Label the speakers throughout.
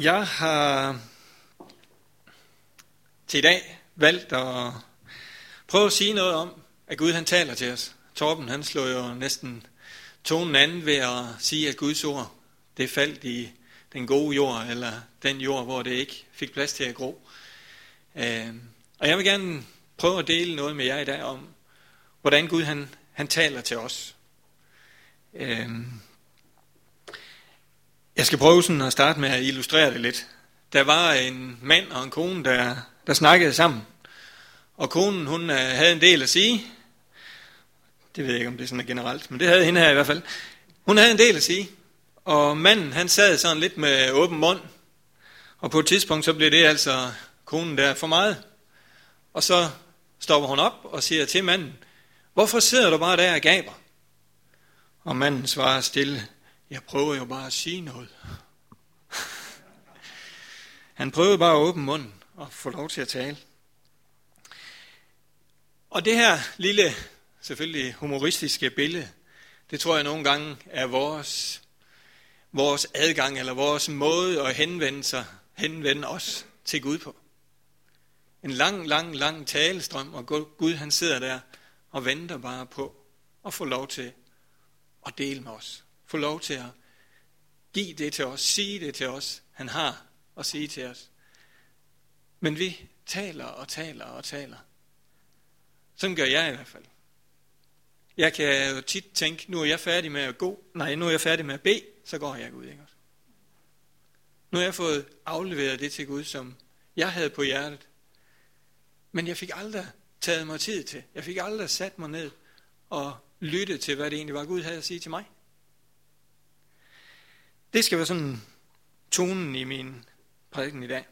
Speaker 1: Jeg har til i dag valgt at prøve at sige noget om, at Gud han taler til os. Torben han slår jo næsten tonen anden ved at sige, at Guds ord det faldt i den gode jord, eller den jord, hvor det ikke fik plads til at gro. Øhm, og jeg vil gerne prøve at dele noget med jer i dag om, hvordan Gud han, han taler til os. Øhm, jeg skal prøve sådan at starte med at illustrere det lidt. Der var en mand og en kone, der, der snakkede sammen. Og konen, hun øh, havde en del at sige. Det ved jeg ikke, om det er sådan generelt, men det havde hende her i hvert fald. Hun havde en del at sige. Og manden, han sad sådan lidt med åben mund. Og på et tidspunkt, så blev det altså konen der for meget. Og så stopper hun op og siger til manden, hvorfor sidder du bare der og gaber? Og manden svarer stille, jeg prøver jo bare at sige noget. Han prøvede bare at åbne munden og få lov til at tale. Og det her lille, selvfølgelig humoristiske billede, det tror jeg nogle gange er vores, vores adgang, eller vores måde at henvende, sig, henvende os til Gud på. En lang, lang, lang talestrøm, og Gud han sidder der og venter bare på at få lov til at dele med os få lov til at give det til os, sige det til os, han har at sige til os. Men vi taler og taler og taler. Sådan gør jeg i hvert fald. Jeg kan jo tit tænke, nu er jeg færdig med at gå, nej, nu er jeg færdig med at bede, så går jeg ud, ikke også? Nu har jeg fået afleveret det til Gud, som jeg havde på hjertet. Men jeg fik aldrig taget mig tid til. Jeg fik aldrig sat mig ned og lyttet til, hvad det egentlig var, Gud havde at sige til mig. Det skal være sådan tonen i min prædiken i dag.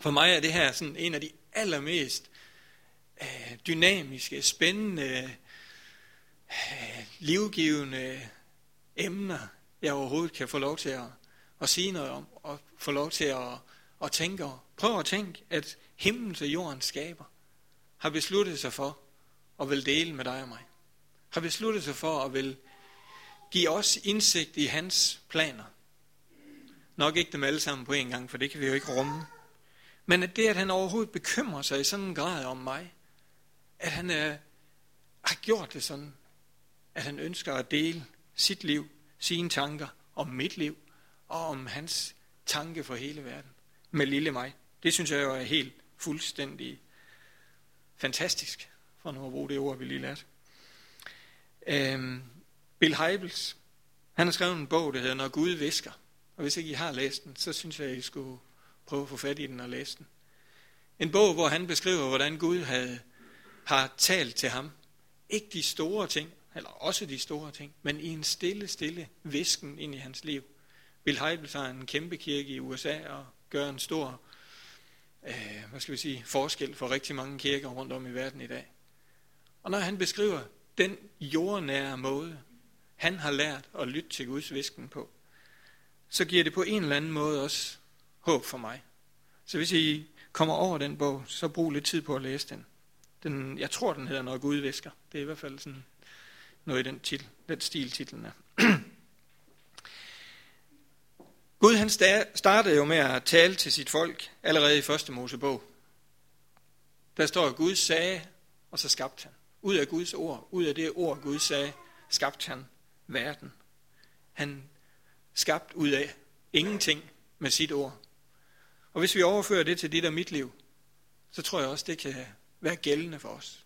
Speaker 1: For mig er det her sådan en af de allermest øh, dynamiske, spændende, øh, livgivende emner, jeg overhovedet kan få lov til at, at sige noget om, og få lov til at, at tænke over. Prøv at tænke, at himlen til jorden skaber, har besluttet sig for at vil dele med dig og mig. Har besluttet sig for at vil Giv os indsigt i hans planer. Nok ikke dem alle sammen på en gang, for det kan vi jo ikke rumme. Men at det, at han overhovedet bekymrer sig i sådan en grad om mig, at han er, har gjort det sådan, at han ønsker at dele sit liv, sine tanker om mit liv, og om hans tanke for hele verden, med lille mig. Det synes jeg jo er helt fuldstændig fantastisk, for nu at bruge det ord, vi lige lærte. Øhm, Bill Heibels, han har skrevet en bog, der hedder Når Gud visker. Og hvis ikke I har læst den, så synes jeg, I skulle prøve at få fat i den og læse den. En bog, hvor han beskriver, hvordan Gud havde, har talt til ham. Ikke de store ting, eller også de store ting, men i en stille, stille visken ind i hans liv. Bill Heibels har en kæmpe kirke i USA og gør en stor øh, hvad skal vi sige, forskel for rigtig mange kirker rundt om i verden i dag. Og når han beskriver den jordnære måde, han har lært at lytte til Guds visken på, så giver det på en eller anden måde også håb for mig. Så hvis I kommer over den bog, så brug lidt tid på at læse den. den jeg tror, den hedder Når Gud visker. Det er i hvert fald sådan noget i den, titel, den stil, titlen er. Gud han startede jo med at tale til sit folk allerede i første Mosebog. Der står, at Gud sagde, og så skabte han. Ud af Guds ord, ud af det ord Gud sagde, skabte han verden. Han skabt ud af ingenting med sit ord. Og hvis vi overfører det til dit og mit liv, så tror jeg også, det kan være gældende for os.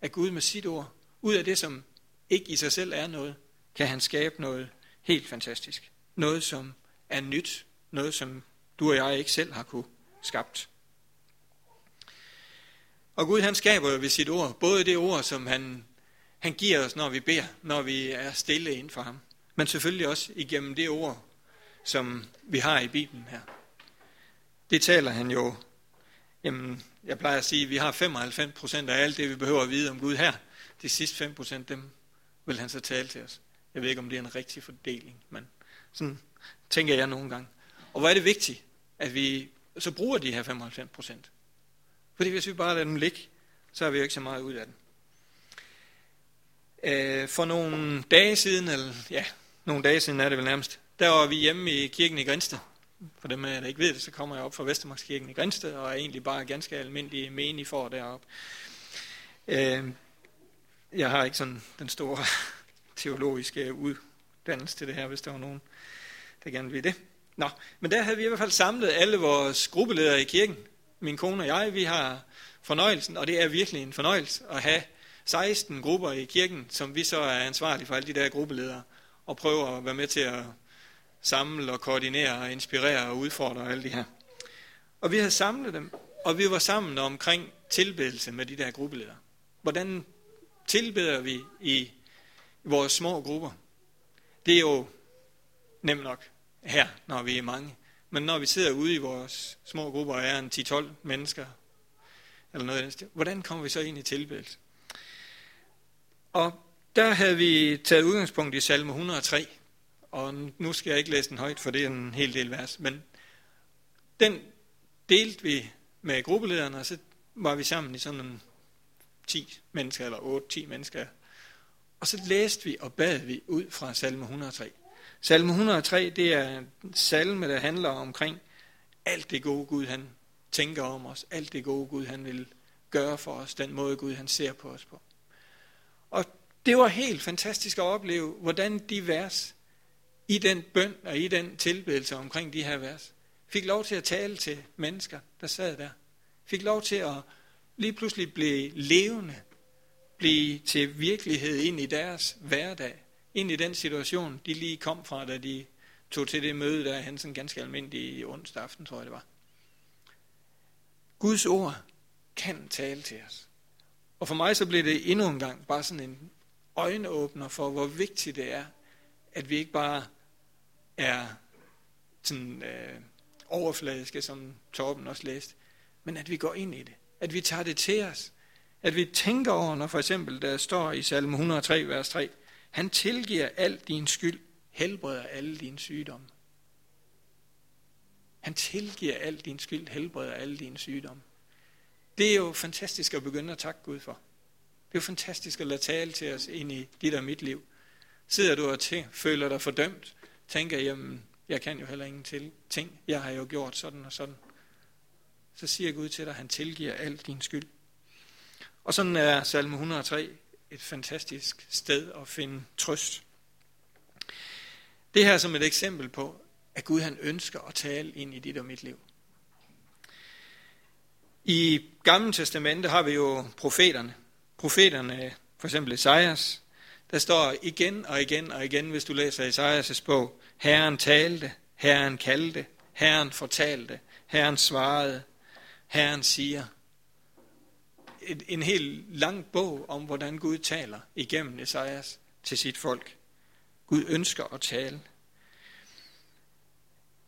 Speaker 1: At Gud med sit ord, ud af det, som ikke i sig selv er noget, kan han skabe noget helt fantastisk. Noget, som er nyt. Noget, som du og jeg ikke selv har kunne skabt. Og Gud han skaber jo ved sit ord, både det ord, som han han giver os, når vi beder, når vi er stille inden for ham. Men selvfølgelig også igennem det ord, som vi har i Bibelen her. Det taler han jo, jamen, jeg plejer at sige, at vi har 95 procent af alt det, vi behøver at vide om Gud her. De sidste 5 procent, dem vil han så tale til os. Jeg ved ikke, om det er en rigtig fordeling, men sådan tænker jeg nogle gange. Og hvor er det vigtigt, at vi så bruger de her 95 procent. Fordi hvis vi bare lader dem ligge, så har vi jo ikke så meget ud af den. Øh, for nogle dage siden, eller ja, nogle dage siden er det vel nærmest, der var vi hjemme i kirken i Grænsted. For dem, der ikke ved det, så kommer jeg op fra Vestermarkskirken i Grænsted, og er egentlig bare ganske almindelig menig for deroppe. Øh, jeg har ikke sådan den store teologiske uddannelse til det her, hvis der var nogen, der gerne vil det. Nå, men der havde vi i hvert fald samlet alle vores gruppeledere i kirken. Min kone og jeg, vi har fornøjelsen, og det er virkelig en fornøjelse at have 16 grupper i kirken, som vi så er ansvarlige for alle de der gruppeledere, og prøver at være med til at samle og koordinere og inspirere og udfordre alle de her. Og vi havde samlet dem, og vi var sammen omkring tilbedelse med de der gruppeledere. Hvordan tilbeder vi i vores små grupper? Det er jo nemt nok her, når vi er mange. Men når vi sidder ude i vores små grupper og er en 10-12 mennesker, eller noget af hvordan kommer vi så ind i tilbedelse? Og der havde vi taget udgangspunkt i salme 103, og nu skal jeg ikke læse den højt, for det er en hel del vers, men den delte vi med gruppelederne, og så var vi sammen i sådan en 10 mennesker, eller 8-10 mennesker, og så læste vi og bad vi ud fra salme 103. Salme 103, det er en salme, der handler omkring alt det gode Gud, han tænker om os, alt det gode Gud, han vil gøre for os, den måde Gud, han ser på os på. Og det var helt fantastisk at opleve, hvordan de vers, i den bøn og i den tilbedelse omkring de her vers, fik lov til at tale til mennesker, der sad der. Fik lov til at lige pludselig blive levende, blive til virkelighed ind i deres hverdag, ind i den situation, de lige kom fra, da de tog til det møde, der han sådan ganske almindelig onsdag aften, tror jeg det var. Guds ord kan tale til os. Og for mig så blev det endnu en gang bare sådan en øjenåbner for, hvor vigtigt det er, at vi ikke bare er sådan øh, overfladiske, som Torben også læste, men at vi går ind i det. At vi tager det til os. At vi tænker over, når for eksempel der står i salme 103, vers 3, han tilgiver al din skyld, helbreder alle dine sygdomme. Han tilgiver al din skyld, helbreder alle dine sygdomme. Det er jo fantastisk at begynde at takke Gud for. Det er jo fantastisk at lade tale til os ind i dit og mit liv. Sidder du og tæ- føler dig fordømt, tænker, jamen, jeg kan jo heller ingen til ting. Jeg har jo gjort sådan og sådan. Så siger Gud til dig, at han tilgiver al din skyld. Og sådan er salme 103 et fantastisk sted at finde trøst. Det her som et eksempel på, at Gud han ønsker at tale ind i dit og mit liv. I Gamle Testamente har vi jo profeterne. Profeterne, for eksempel Esajas, der står igen og igen og igen, hvis du læser Esajas' bog, Herren talte, Herren kaldte, Herren fortalte, Herren svarede, Herren siger. En, en helt lang bog om, hvordan Gud taler igennem Esajas til sit folk. Gud ønsker at tale.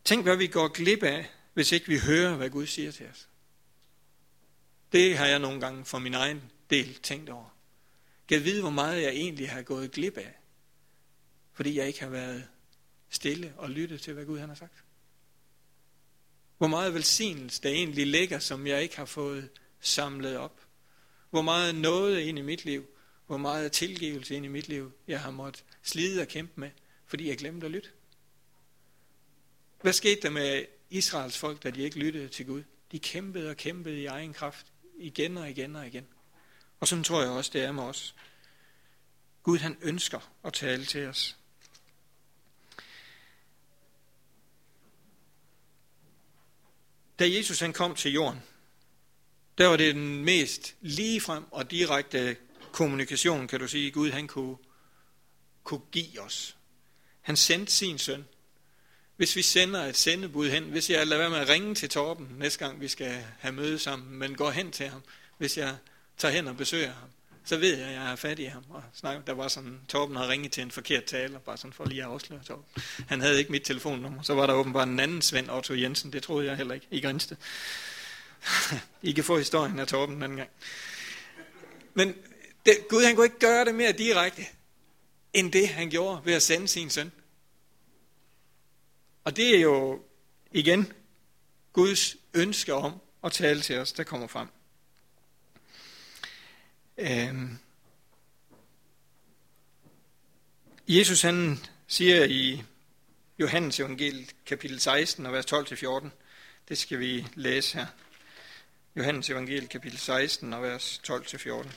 Speaker 1: Tænk, hvad vi går glip af, hvis ikke vi hører, hvad Gud siger til os. Det har jeg nogle gange for min egen del tænkt over. Kan vide, hvor meget jeg egentlig har gået glip af, fordi jeg ikke har været stille og lyttet til, hvad Gud han har sagt. Hvor meget velsignelse der egentlig ligger, som jeg ikke har fået samlet op. Hvor meget noget ind i mit liv, hvor meget tilgivelse ind i mit liv, jeg har måttet slide og kæmpe med, fordi jeg glemte at lytte. Hvad skete der med Israels folk, da de ikke lyttede til Gud? De kæmpede og kæmpede i egen kraft igen og igen og igen. Og sådan tror jeg også, det er med os. Gud han ønsker at tale til os. Da Jesus han kom til jorden, der var det den mest ligefrem og direkte kommunikation, kan du sige, Gud han kunne, kunne give os. Han sendte sin søn. Hvis vi sender et sendebud hen, hvis jeg lader være med at ringe til Torben næste gang vi skal have møde sammen, men går hen til ham, hvis jeg tager hen og besøger ham, så ved jeg, at jeg er fat i ham. Og snakker, der var sådan, Torben havde ringet til en forkert taler, bare sådan for lige at afsløre Torben. Han havde ikke mit telefonnummer. Så var der åbenbart en anden Svend Otto Jensen, det troede jeg heller ikke, i Grænsted. I kan få historien af Torben den anden gang. Men det, Gud han kunne ikke gøre det mere direkte, end det han gjorde ved at sende sin søn. Og det er jo igen Guds ønske om at tale til os, der kommer frem. Øhm. Jesus han siger i Johannes evangeliet kapitel 16 og vers 12-14. Det skal vi læse her. Johannes evangeliet kapitel 16 og vers 12-14.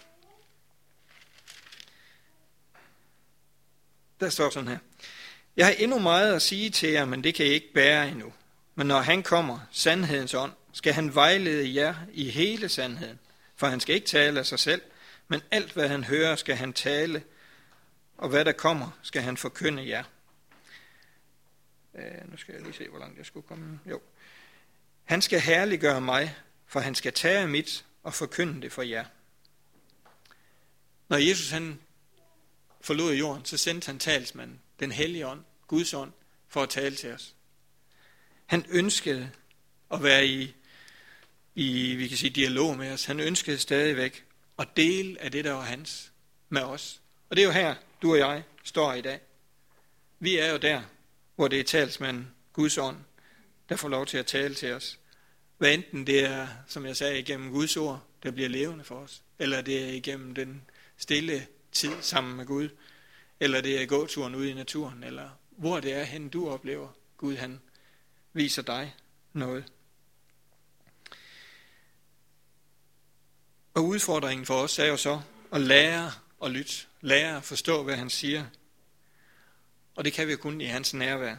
Speaker 1: Der står sådan her. Jeg har endnu meget at sige til jer, men det kan I ikke bære endnu. Men når han kommer, sandhedens ånd, skal han vejlede jer i hele sandheden. For han skal ikke tale af sig selv, men alt hvad han hører, skal han tale, og hvad der kommer, skal han forkynde jer. Øh, nu skal jeg lige se, hvor langt jeg skulle komme. Jo. Han skal herliggøre mig, for han skal tage mit og forkynde det for jer. Når Jesus han forlod jorden, så sendte han talsmanden, den hellige ånd, Guds ånd, for at tale til os. Han ønskede at være i, i vi kan sige, dialog med os. Han ønskede stadigvæk at dele af det, der var hans med os. Og det er jo her, du og jeg står i dag. Vi er jo der, hvor det er talsmanden, Guds ånd, der får lov til at tale til os. Hvad enten det er, som jeg sagde, igennem Guds ord, der bliver levende for os, eller det er igennem den stille tid sammen med Gud, eller det er gåturen ude i naturen, eller hvor det er hen, du oplever, Gud han viser dig noget. Og udfordringen for os er jo så at lære at lytte, lære at forstå, hvad han siger. Og det kan vi jo kun i hans nærvær.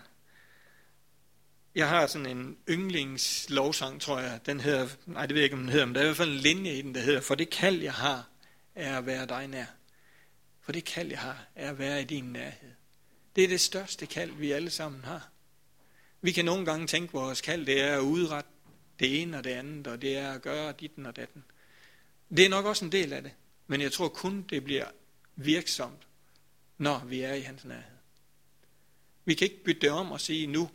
Speaker 1: Jeg har sådan en yndlingslovsang, tror jeg. Den hedder, nej det ved jeg ikke, om den hedder, men der er i hvert fald en linje i den, der hedder, for det kald, jeg har, er at være dig nær. For det kald, jeg har, er at være i din nærhed. Det er det største kald, vi alle sammen har. Vi kan nogle gange tænke, at vores kald det er at udrette det ene og det andet, og det er at gøre ditten og datten. Det er nok også en del af det, men jeg tror kun, det bliver virksomt, når vi er i hans nærhed. Vi kan ikke bytte det om og sige, nu,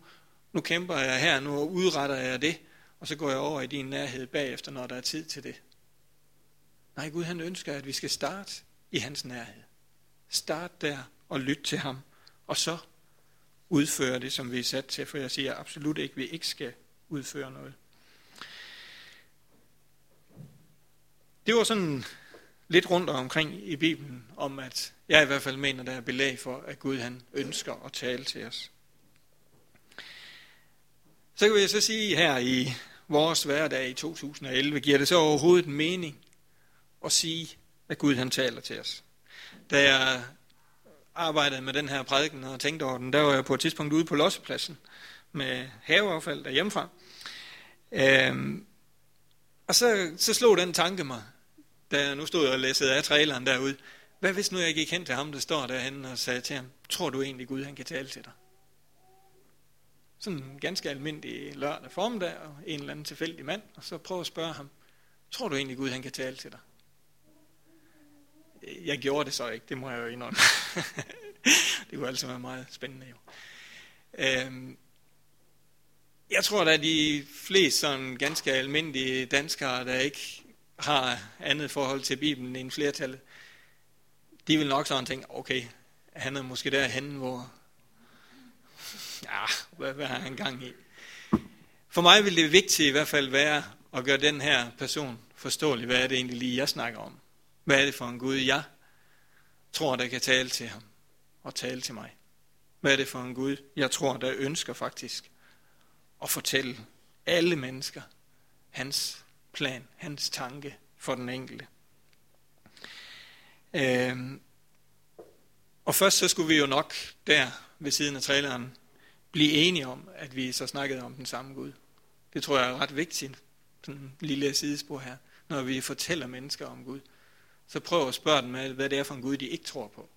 Speaker 1: nu kæmper jeg her, nu udretter jeg det, og så går jeg over i din nærhed bagefter, når der er tid til det. Nej, Gud han ønsker, at vi skal starte i hans nærhed. Start der og lyt til ham, og så udføre det, som vi er sat til, for jeg siger absolut ikke, at vi ikke skal udføre noget. Det var sådan lidt rundt omkring i Bibelen, om at jeg i hvert fald mener, der er belæg for, at Gud han ønsker at tale til os. Så kan vi så sige her i vores hverdag i 2011, giver det så overhovedet en mening at sige, at Gud han taler til os. Da jeg arbejdede med den her prædiken og tænkte over den, der var jeg på et tidspunkt ude på lossepladsen med haveaffald derhjemmefra. Øhm, og så, så slog den tanke mig, da jeg nu stod og læssede af traileren derude. Hvad hvis nu jeg gik hen til ham, der står derhen og sagde til ham, tror du egentlig Gud, han kan tale til dig? Sådan en ganske almindelig lørdag formiddag, og en eller anden tilfældig mand, og så prøv at spørge ham, tror du egentlig Gud, han kan tale til dig? Jeg gjorde det så ikke, det må jeg jo indrømme. det kunne altså være meget spændende jo. Øhm, jeg tror, at de fleste sådan ganske almindelige danskere, der ikke har andet forhold til Bibelen end flertallet, de vil nok sådan tænke, okay, han er måske derhen, hvor, ja, hvad, hvad har han gang i? For mig vil det vigtige i hvert fald være at gøre den her person forståelig, hvad er det egentlig lige, jeg snakker om? Hvad er det for en Gud, jeg tror, der kan tale til ham og tale til mig? Hvad er det for en Gud, jeg tror, der ønsker faktisk at fortælle alle mennesker hans plan, hans tanke for den enkelte. Øhm, og først så skulle vi jo nok der ved siden af traileren blive enige om, at vi så snakkede om den samme Gud. Det tror jeg er ret vigtigt, sådan en lille sidespor her, når vi fortæller mennesker om Gud. Så prøv at spørge dem, hvad det er for en Gud, de ikke tror på.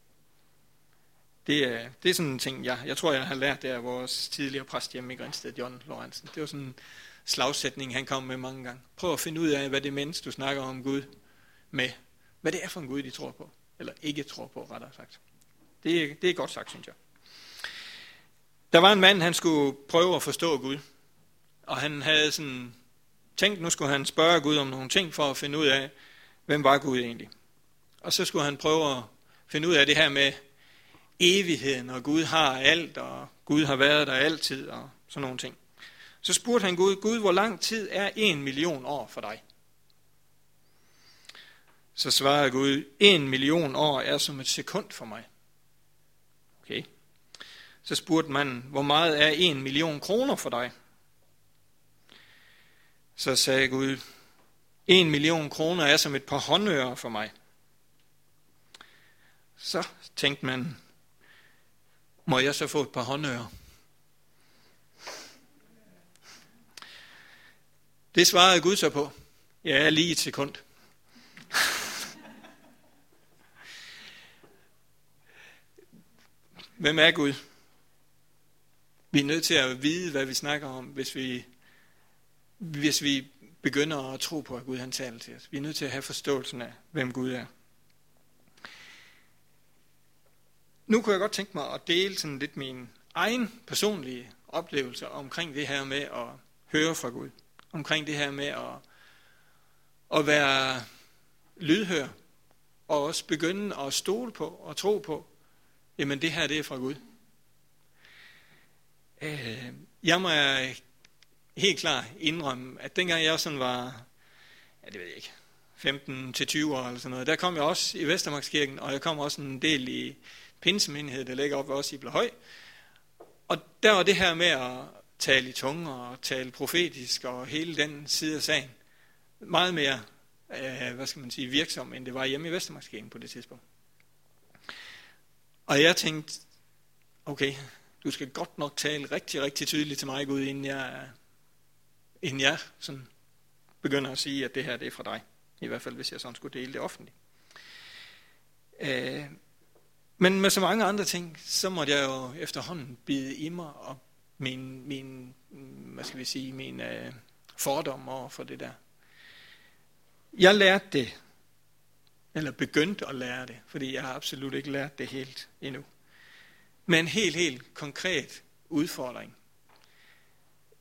Speaker 1: Det er, det er sådan en ting, jeg, jeg tror, jeg har lært det af vores tidligere præst hjemme i Grænsted, John Lorentzen. Det var sådan en slagsætning, han kom med mange gange. Prøv at finde ud af, hvad det menneske, du snakker om Gud med, hvad det er for en Gud, de tror på. Eller ikke tror på, rettere sagt. Det det er godt sagt, synes jeg. Der var en mand, han skulle prøve at forstå Gud. Og han havde sådan tænkt, nu skulle han spørge Gud om nogle ting for at finde ud af, hvem var Gud egentlig. Og så skulle han prøve at finde ud af det her med evigheden, og Gud har alt, og Gud har været der altid, og sådan nogle ting. Så spurgte han Gud, Gud, hvor lang tid er en million år for dig? Så svarede Gud, en million år er som et sekund for mig. Okay. Så spurgte man, hvor meget er en million kroner for dig? Så sagde Gud, en million kroner er som et par håndører for mig. Så tænkte man, må jeg så få et par håndører? Det svarede Gud så på. Ja, lige et sekund. Hvem er Gud? Vi er nødt til at vide, hvad vi snakker om, hvis vi, hvis vi begynder at tro på, at Gud han taler til os. Vi er nødt til at have forståelsen af, hvem Gud er. Nu kunne jeg godt tænke mig at dele sådan lidt min egen personlige oplevelse omkring det her med at høre fra Gud. Omkring det her med at, at være lydhør. Og også begynde at stole på og tro på, jamen det her det er fra Gud. Øh, jeg må helt klart indrømme, at dengang jeg sådan var, ja det ved jeg ikke, 15 til 20 år eller sådan noget, der kom jeg også i Vestermarkskirken, og jeg kom også en del i pinsemenighed, der ligger op også i Blåhøj. Og der var det her med at tale i tunge og tale profetisk og hele den side af sagen meget mere, øh, hvad skal man sige, virksom, end det var hjemme i Vestermarkskirken på det tidspunkt. Og jeg tænkte, okay, du skal godt nok tale rigtig, rigtig tydeligt til mig, Gud, inden jeg, inden jeg sådan begynder at sige, at det her det er fra dig. I hvert fald, hvis jeg sådan skulle dele det offentligt. Øh, men med så mange andre ting, så måtte jeg jo efterhånden bide i mig og min, min hvad skal vi sige, min øh, fordom over for det der. Jeg lærte det, eller begyndte at lære det, fordi jeg har absolut ikke lært det helt endnu. Men en helt, helt konkret udfordring.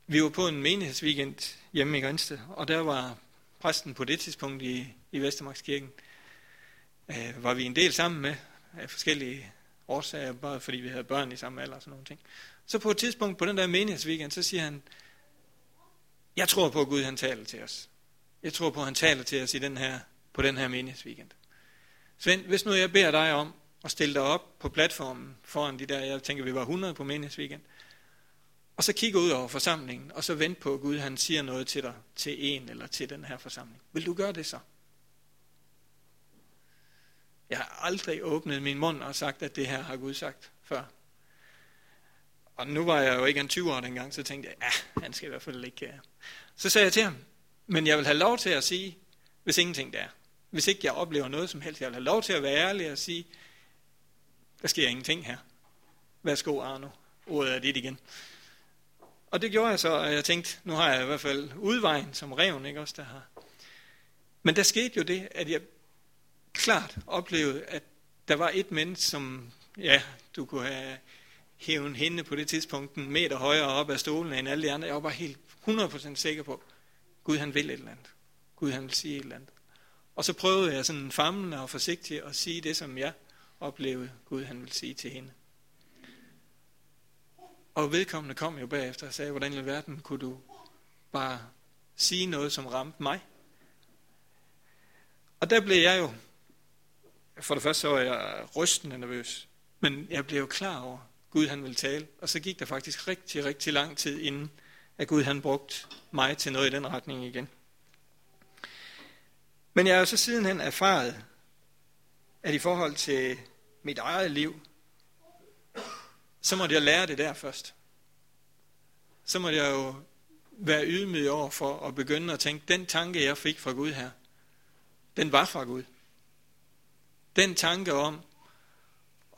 Speaker 1: Vi var på en menighedsweekend hjemme i Grænsted, og der var præsten på det tidspunkt i, i Vestermarkskirken, øh, var vi en del sammen med, af forskellige årsager, bare fordi vi havde børn i samme alder og sådan nogle ting. Så på et tidspunkt på den der menighedsweekend, så siger han, jeg tror på, at Gud han taler til os. Jeg tror på, at han taler til os i den her, på den her menighedsweekend. Svend, hvis nu jeg beder dig om at stille dig op på platformen foran de der, jeg tænker, vi var 100 på menighedsweekend, og så kigge ud over forsamlingen, og så vente på, at Gud han siger noget til dig, til en eller til den her forsamling. Vil du gøre det så? Jeg har aldrig åbnet min mund og sagt, at det her har Gud sagt før. Og nu var jeg jo ikke en 20 år dengang, så tænkte jeg, ja, han skal i hvert fald ikke. Øh. Så sagde jeg til ham, men jeg vil have lov til at sige, hvis ingenting der er. Hvis ikke jeg oplever noget som helst, jeg vil have lov til at være ærlig og sige, der sker ingenting her. Værsgo Arno, ordet er dit igen. Og det gjorde jeg så, og jeg tænkte, nu har jeg i hvert fald udvejen som reven, ikke også der har. Men der skete jo det, at jeg klart oplevede, at der var et menneske, som, ja, du kunne have hævet hende på det tidspunkt en meter højere op af stolen end alle de andre. Jeg var bare helt 100% sikker på, Gud han vil et eller andet. Gud han vil sige et eller andet. Og så prøvede jeg sådan famlende og forsigtigt at sige det, som jeg oplevede, Gud han vil sige til hende. Og vedkommende kom jo bagefter og sagde, hvordan i verden kunne du bare sige noget, som ramte mig? Og der blev jeg jo for det første så var jeg rystende nervøs, men jeg blev jo klar over, at Gud han ville tale. Og så gik der faktisk rigtig, rigtig lang tid inden, at Gud han brugte mig til noget i den retning igen. Men jeg har jo så sidenhen erfaret, at i forhold til mit eget liv, så måtte jeg lære det der først. Så måtte jeg jo være ydmyg over for at begynde at tænke, den tanke, jeg fik fra Gud her, den var fra Gud. Den tanke om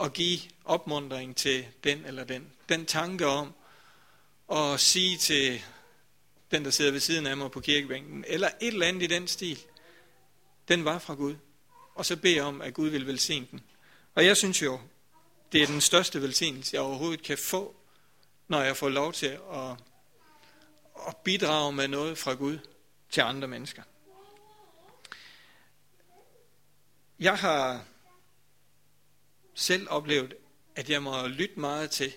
Speaker 1: at give opmundring til den eller den. Den tanke om at sige til den, der sidder ved siden af mig på kirkebænken, eller et eller andet i den stil, den var fra Gud. Og så beder om, at Gud vil velsigne den. Og jeg synes jo, det er den største velsignelse, jeg overhovedet kan få, når jeg får lov til at, at bidrage med noget fra Gud til andre mennesker. Jeg har selv oplevet, at jeg må lytte meget til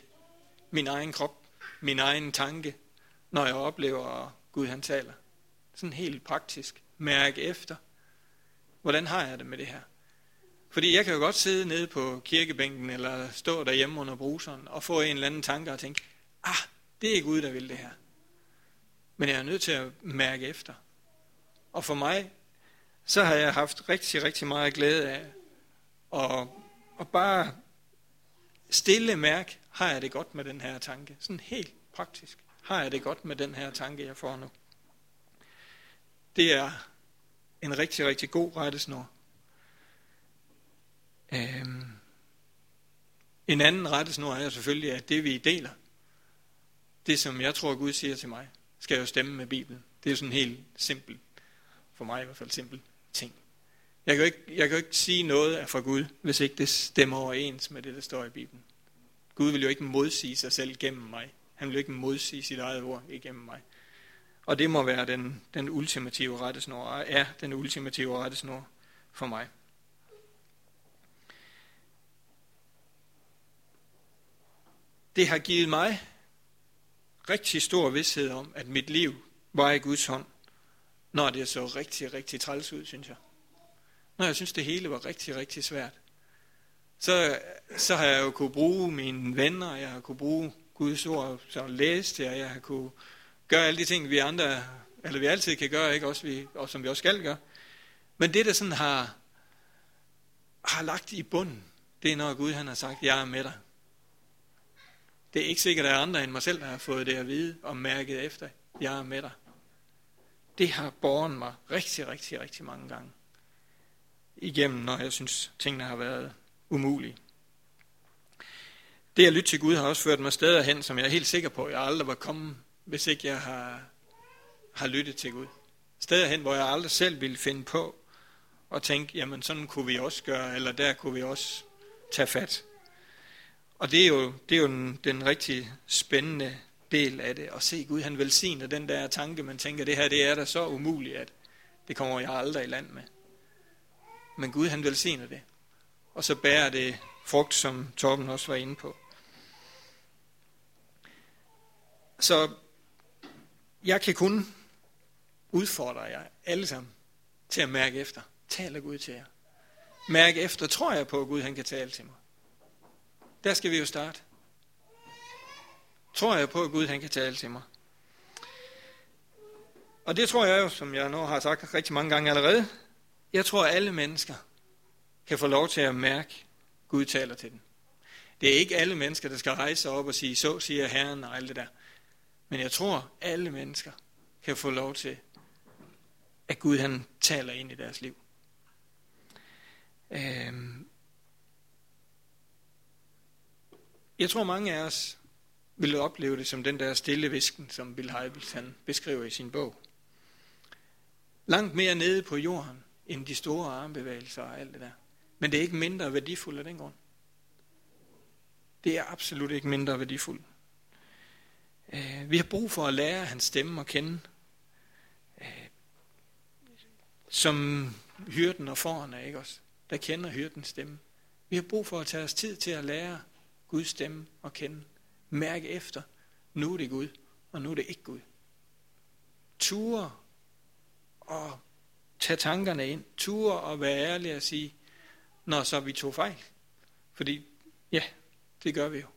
Speaker 1: min egen krop, min egen tanke, når jeg oplever, at Gud han taler. Sådan helt praktisk. Mærke efter. Hvordan har jeg det med det her? Fordi jeg kan jo godt sidde nede på kirkebænken, eller stå derhjemme under bruseren, og få en eller anden tanke og tænke, ah, det er Gud, der vil det her. Men jeg er nødt til at mærke efter. Og for mig, så har jeg haft rigtig, rigtig meget glæde af at, at bare stille mærke, har jeg det godt med den her tanke? Sådan helt praktisk. Har jeg det godt med den her tanke, jeg får nu? Det er en rigtig, rigtig god rettesnor. Øhm. En anden rettesnor er selvfølgelig, at det vi deler, det som jeg tror Gud siger til mig, skal jo stemme med Bibelen. Det er sådan en helt simpel, for mig i hvert fald simpel ting. Jeg kan, jo ikke, jeg kan jo ikke sige noget af fra Gud, hvis ikke det stemmer overens med det, der står i Bibelen. Gud vil jo ikke modsige sig selv gennem mig. Han vil jo ikke modsige sit eget ord igennem mig. Og det må være den, den ultimative rettesnor, og er den ultimative rettesnor for mig. Det har givet mig rigtig stor vidshed om, at mit liv var i Guds hånd, når det så rigtig, rigtig træls ud, synes jeg. Når jeg synes, det hele var rigtig, rigtig svært. Så, så har jeg jo kunne bruge mine venner, jeg har kunne bruge Guds ord, så læse det, og jeg har kunne gøre alle de ting, vi andre, eller vi altid kan gøre, ikke? Også vi, og som vi også skal gøre. Men det, der sådan har, har lagt i bunden, det er, når Gud han har sagt, jeg er med dig. Det er ikke sikkert, at der er andre end mig selv, der har fået det at vide og mærket efter, jeg er med dig. Det har borgen mig rigtig, rigtig, rigtig mange gange igennem, når jeg synes, tingene har været umulige. Det at lytte til Gud har også ført mig steder hen, som jeg er helt sikker på, at jeg aldrig var kommet, hvis ikke jeg har, har lyttet til Gud. Steder hen, hvor jeg aldrig selv ville finde på og tænke, jamen sådan kunne vi også gøre, eller der kunne vi også tage fat. Og det er jo, det er jo den, den rigtig spændende del af det, at se Gud, han velsigner den der tanke, man tænker, det her det er da så umuligt, at det kommer jeg aldrig i land med. Men Gud, han velsigner det. Og så bærer det frugt, som Torben også var inde på. Så jeg kan kun udfordre jer alle sammen til at mærke efter. Taler Gud til jer. Mærke efter, tror jeg på, at Gud han kan tale til mig. Der skal vi jo starte. Tror jeg på, at Gud han kan tale til mig. Og det tror jeg jo, som jeg nu har sagt rigtig mange gange allerede, jeg tror, at alle mennesker kan få lov til at mærke, at Gud taler til dem. Det er ikke alle mennesker, der skal rejse sig op og sige, så siger Herren og alt det der. Men jeg tror, at alle mennesker kan få lov til, at Gud han taler ind i deres liv. Øhm, Jeg tror, mange af os vil opleve det som den der stille visken, som Bill Heibels han beskriver i sin bog. Langt mere nede på jorden, end de store armbevægelser og alt det der. Men det er ikke mindre værdifuldt af den grund. Det er absolut ikke mindre værdifuldt. Øh, vi har brug for at lære hans stemme at kende. Øh, som hyrden og foran er, ikke også? Der kender hyrdens stemme. Vi har brug for at tage os tid til at lære Guds stemme at kende. Mærke efter, nu er det Gud, og nu er det ikke Gud. Ture og tage tankerne ind. Ture og være ærlig og sige, når så vi tog fejl. Fordi, ja, det gør vi jo.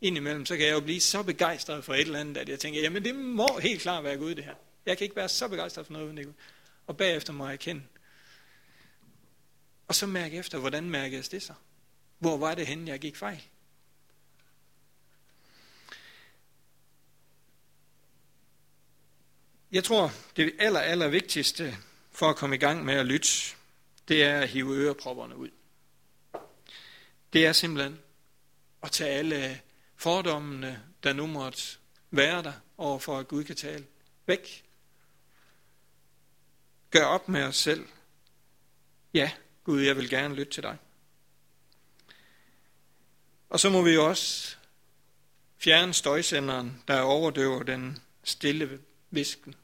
Speaker 1: Indimellem, så kan jeg jo blive så begejstret for et eller andet, at jeg tænker, jamen det må helt klart være Gud det her. Jeg kan ikke være så begejstret for noget uden det Gud. Og bagefter må jeg kende. Og så mærke efter, hvordan mærkes det så? Hvor var det henne, jeg gik fejl? Jeg tror, det aller, aller vigtigste for at komme i gang med at lytte, det er at hive ørepropperne ud. Det er simpelthen at tage alle fordommene, der nu måtte være der, over for at Gud kan tale, væk. Gør op med os selv. Ja, Gud, jeg vil gerne lytte til dig. Og så må vi jo også fjerne støjsenderen, der overdøver den stille visken.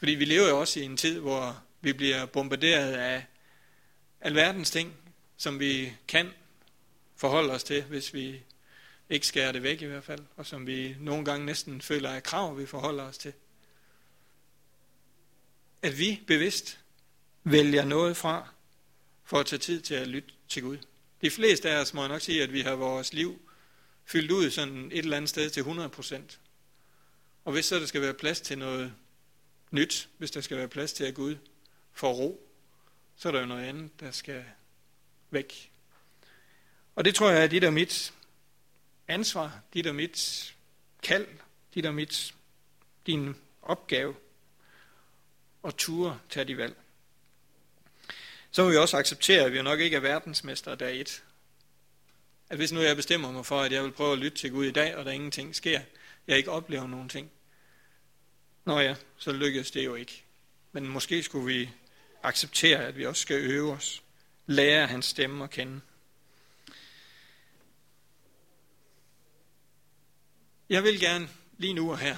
Speaker 1: Fordi vi lever jo også i en tid, hvor vi bliver bombarderet af alverdens ting, som vi kan forholde os til, hvis vi ikke skærer det væk i hvert fald, og som vi nogle gange næsten føler er krav, vi forholder os til. At vi bevidst vælger noget fra, for at tage tid til at lytte til Gud. De fleste af os må nok sige, at vi har vores liv fyldt ud sådan et eller andet sted til 100%. Og hvis så der skal være plads til noget nyt, hvis der skal være plads til, at Gud får ro, så er der jo noget andet, der skal væk. Og det tror jeg er dit og mit ansvar, dit og mit kald, dit og mit, din opgave, og ture tage de valg. Så må vi også acceptere, at vi nok ikke er verdensmester dag et. At hvis nu jeg bestemmer mig for, at jeg vil prøve at lytte til Gud i dag, og der ingenting sker, jeg ikke oplever nogen ting, Nå ja, så lykkedes det jo ikke. Men måske skulle vi acceptere, at vi også skal øve os. Lære hans stemme at kende. Jeg vil gerne lige nu og her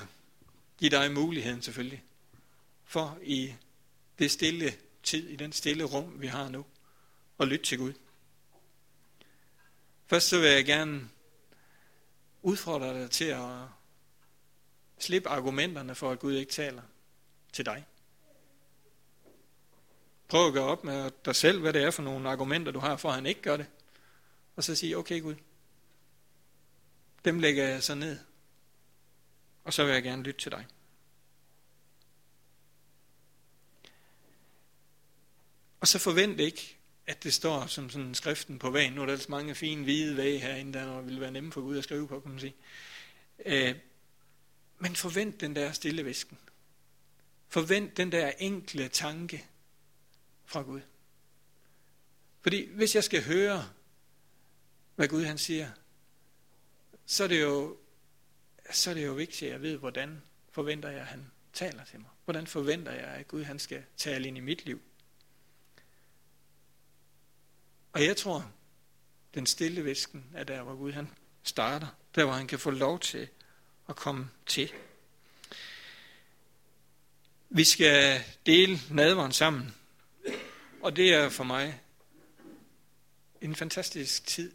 Speaker 1: give dig muligheden selvfølgelig, for i det stille tid, i den stille rum, vi har nu, at lytte til Gud. Først så vil jeg gerne udfordre dig til at Slip argumenterne for, at Gud ikke taler til dig. Prøv at gøre op med dig selv, hvad det er for nogle argumenter, du har for, at han ikke gør det. Og så sige, okay Gud, dem lægger jeg så ned. Og så vil jeg gerne lytte til dig. Og så forvent ikke, at det står som sådan skriften på vægen. Nu er der altså mange fine hvide væge herinde, der vil være nemme for Gud at skrive på, kan man sige. Øh, men forvent den der stille visken. Forvent den der enkle tanke fra Gud. Fordi hvis jeg skal høre, hvad Gud han siger, så er det jo, så er det jo vigtigt, at jeg ved, hvordan forventer jeg, at han taler til mig. Hvordan forventer jeg, at Gud han skal tale ind i mit liv. Og jeg tror, den stille visken er der, hvor Gud han starter. Der, hvor han kan få lov til at komme til. Vi skal dele nadveren sammen, og det er for mig en fantastisk tid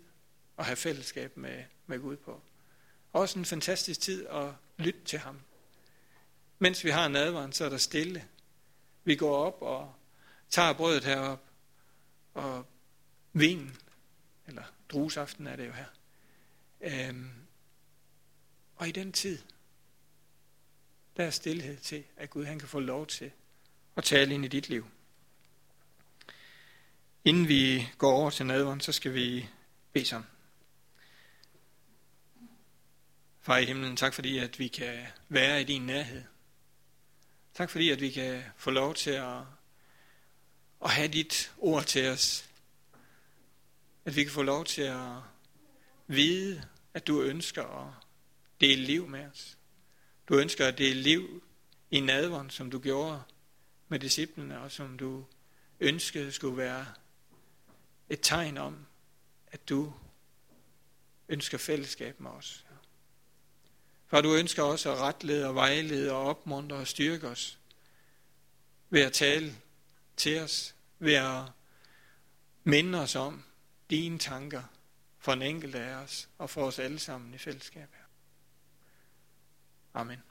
Speaker 1: at have fællesskab med, med Gud på. Også en fantastisk tid at lytte til ham. Mens vi har nadveren, så er der stille. Vi går op og tager brødet herop, og vinen, eller druesaften er det jo her. Øhm, og i den tid, der er stillhed til, at Gud han kan få lov til at tale ind i dit liv. Inden vi går over til nadveren, så skal vi bede sammen. Far i himlen, tak fordi, at vi kan være i din nærhed. Tak fordi, at vi kan få lov til at, at have dit ord til os. At vi kan få lov til at vide, at du ønsker at dele liv med os. Du ønsker at dele liv i nadveren, som du gjorde med disciplene, og som du ønskede skulle være et tegn om, at du ønsker fællesskab med os. For du ønsker også at retlede og vejlede og opmuntre og styrke os ved at tale til os, ved at minde os om dine tanker for en enkelt af os og for os alle sammen i fællesskab. Amen.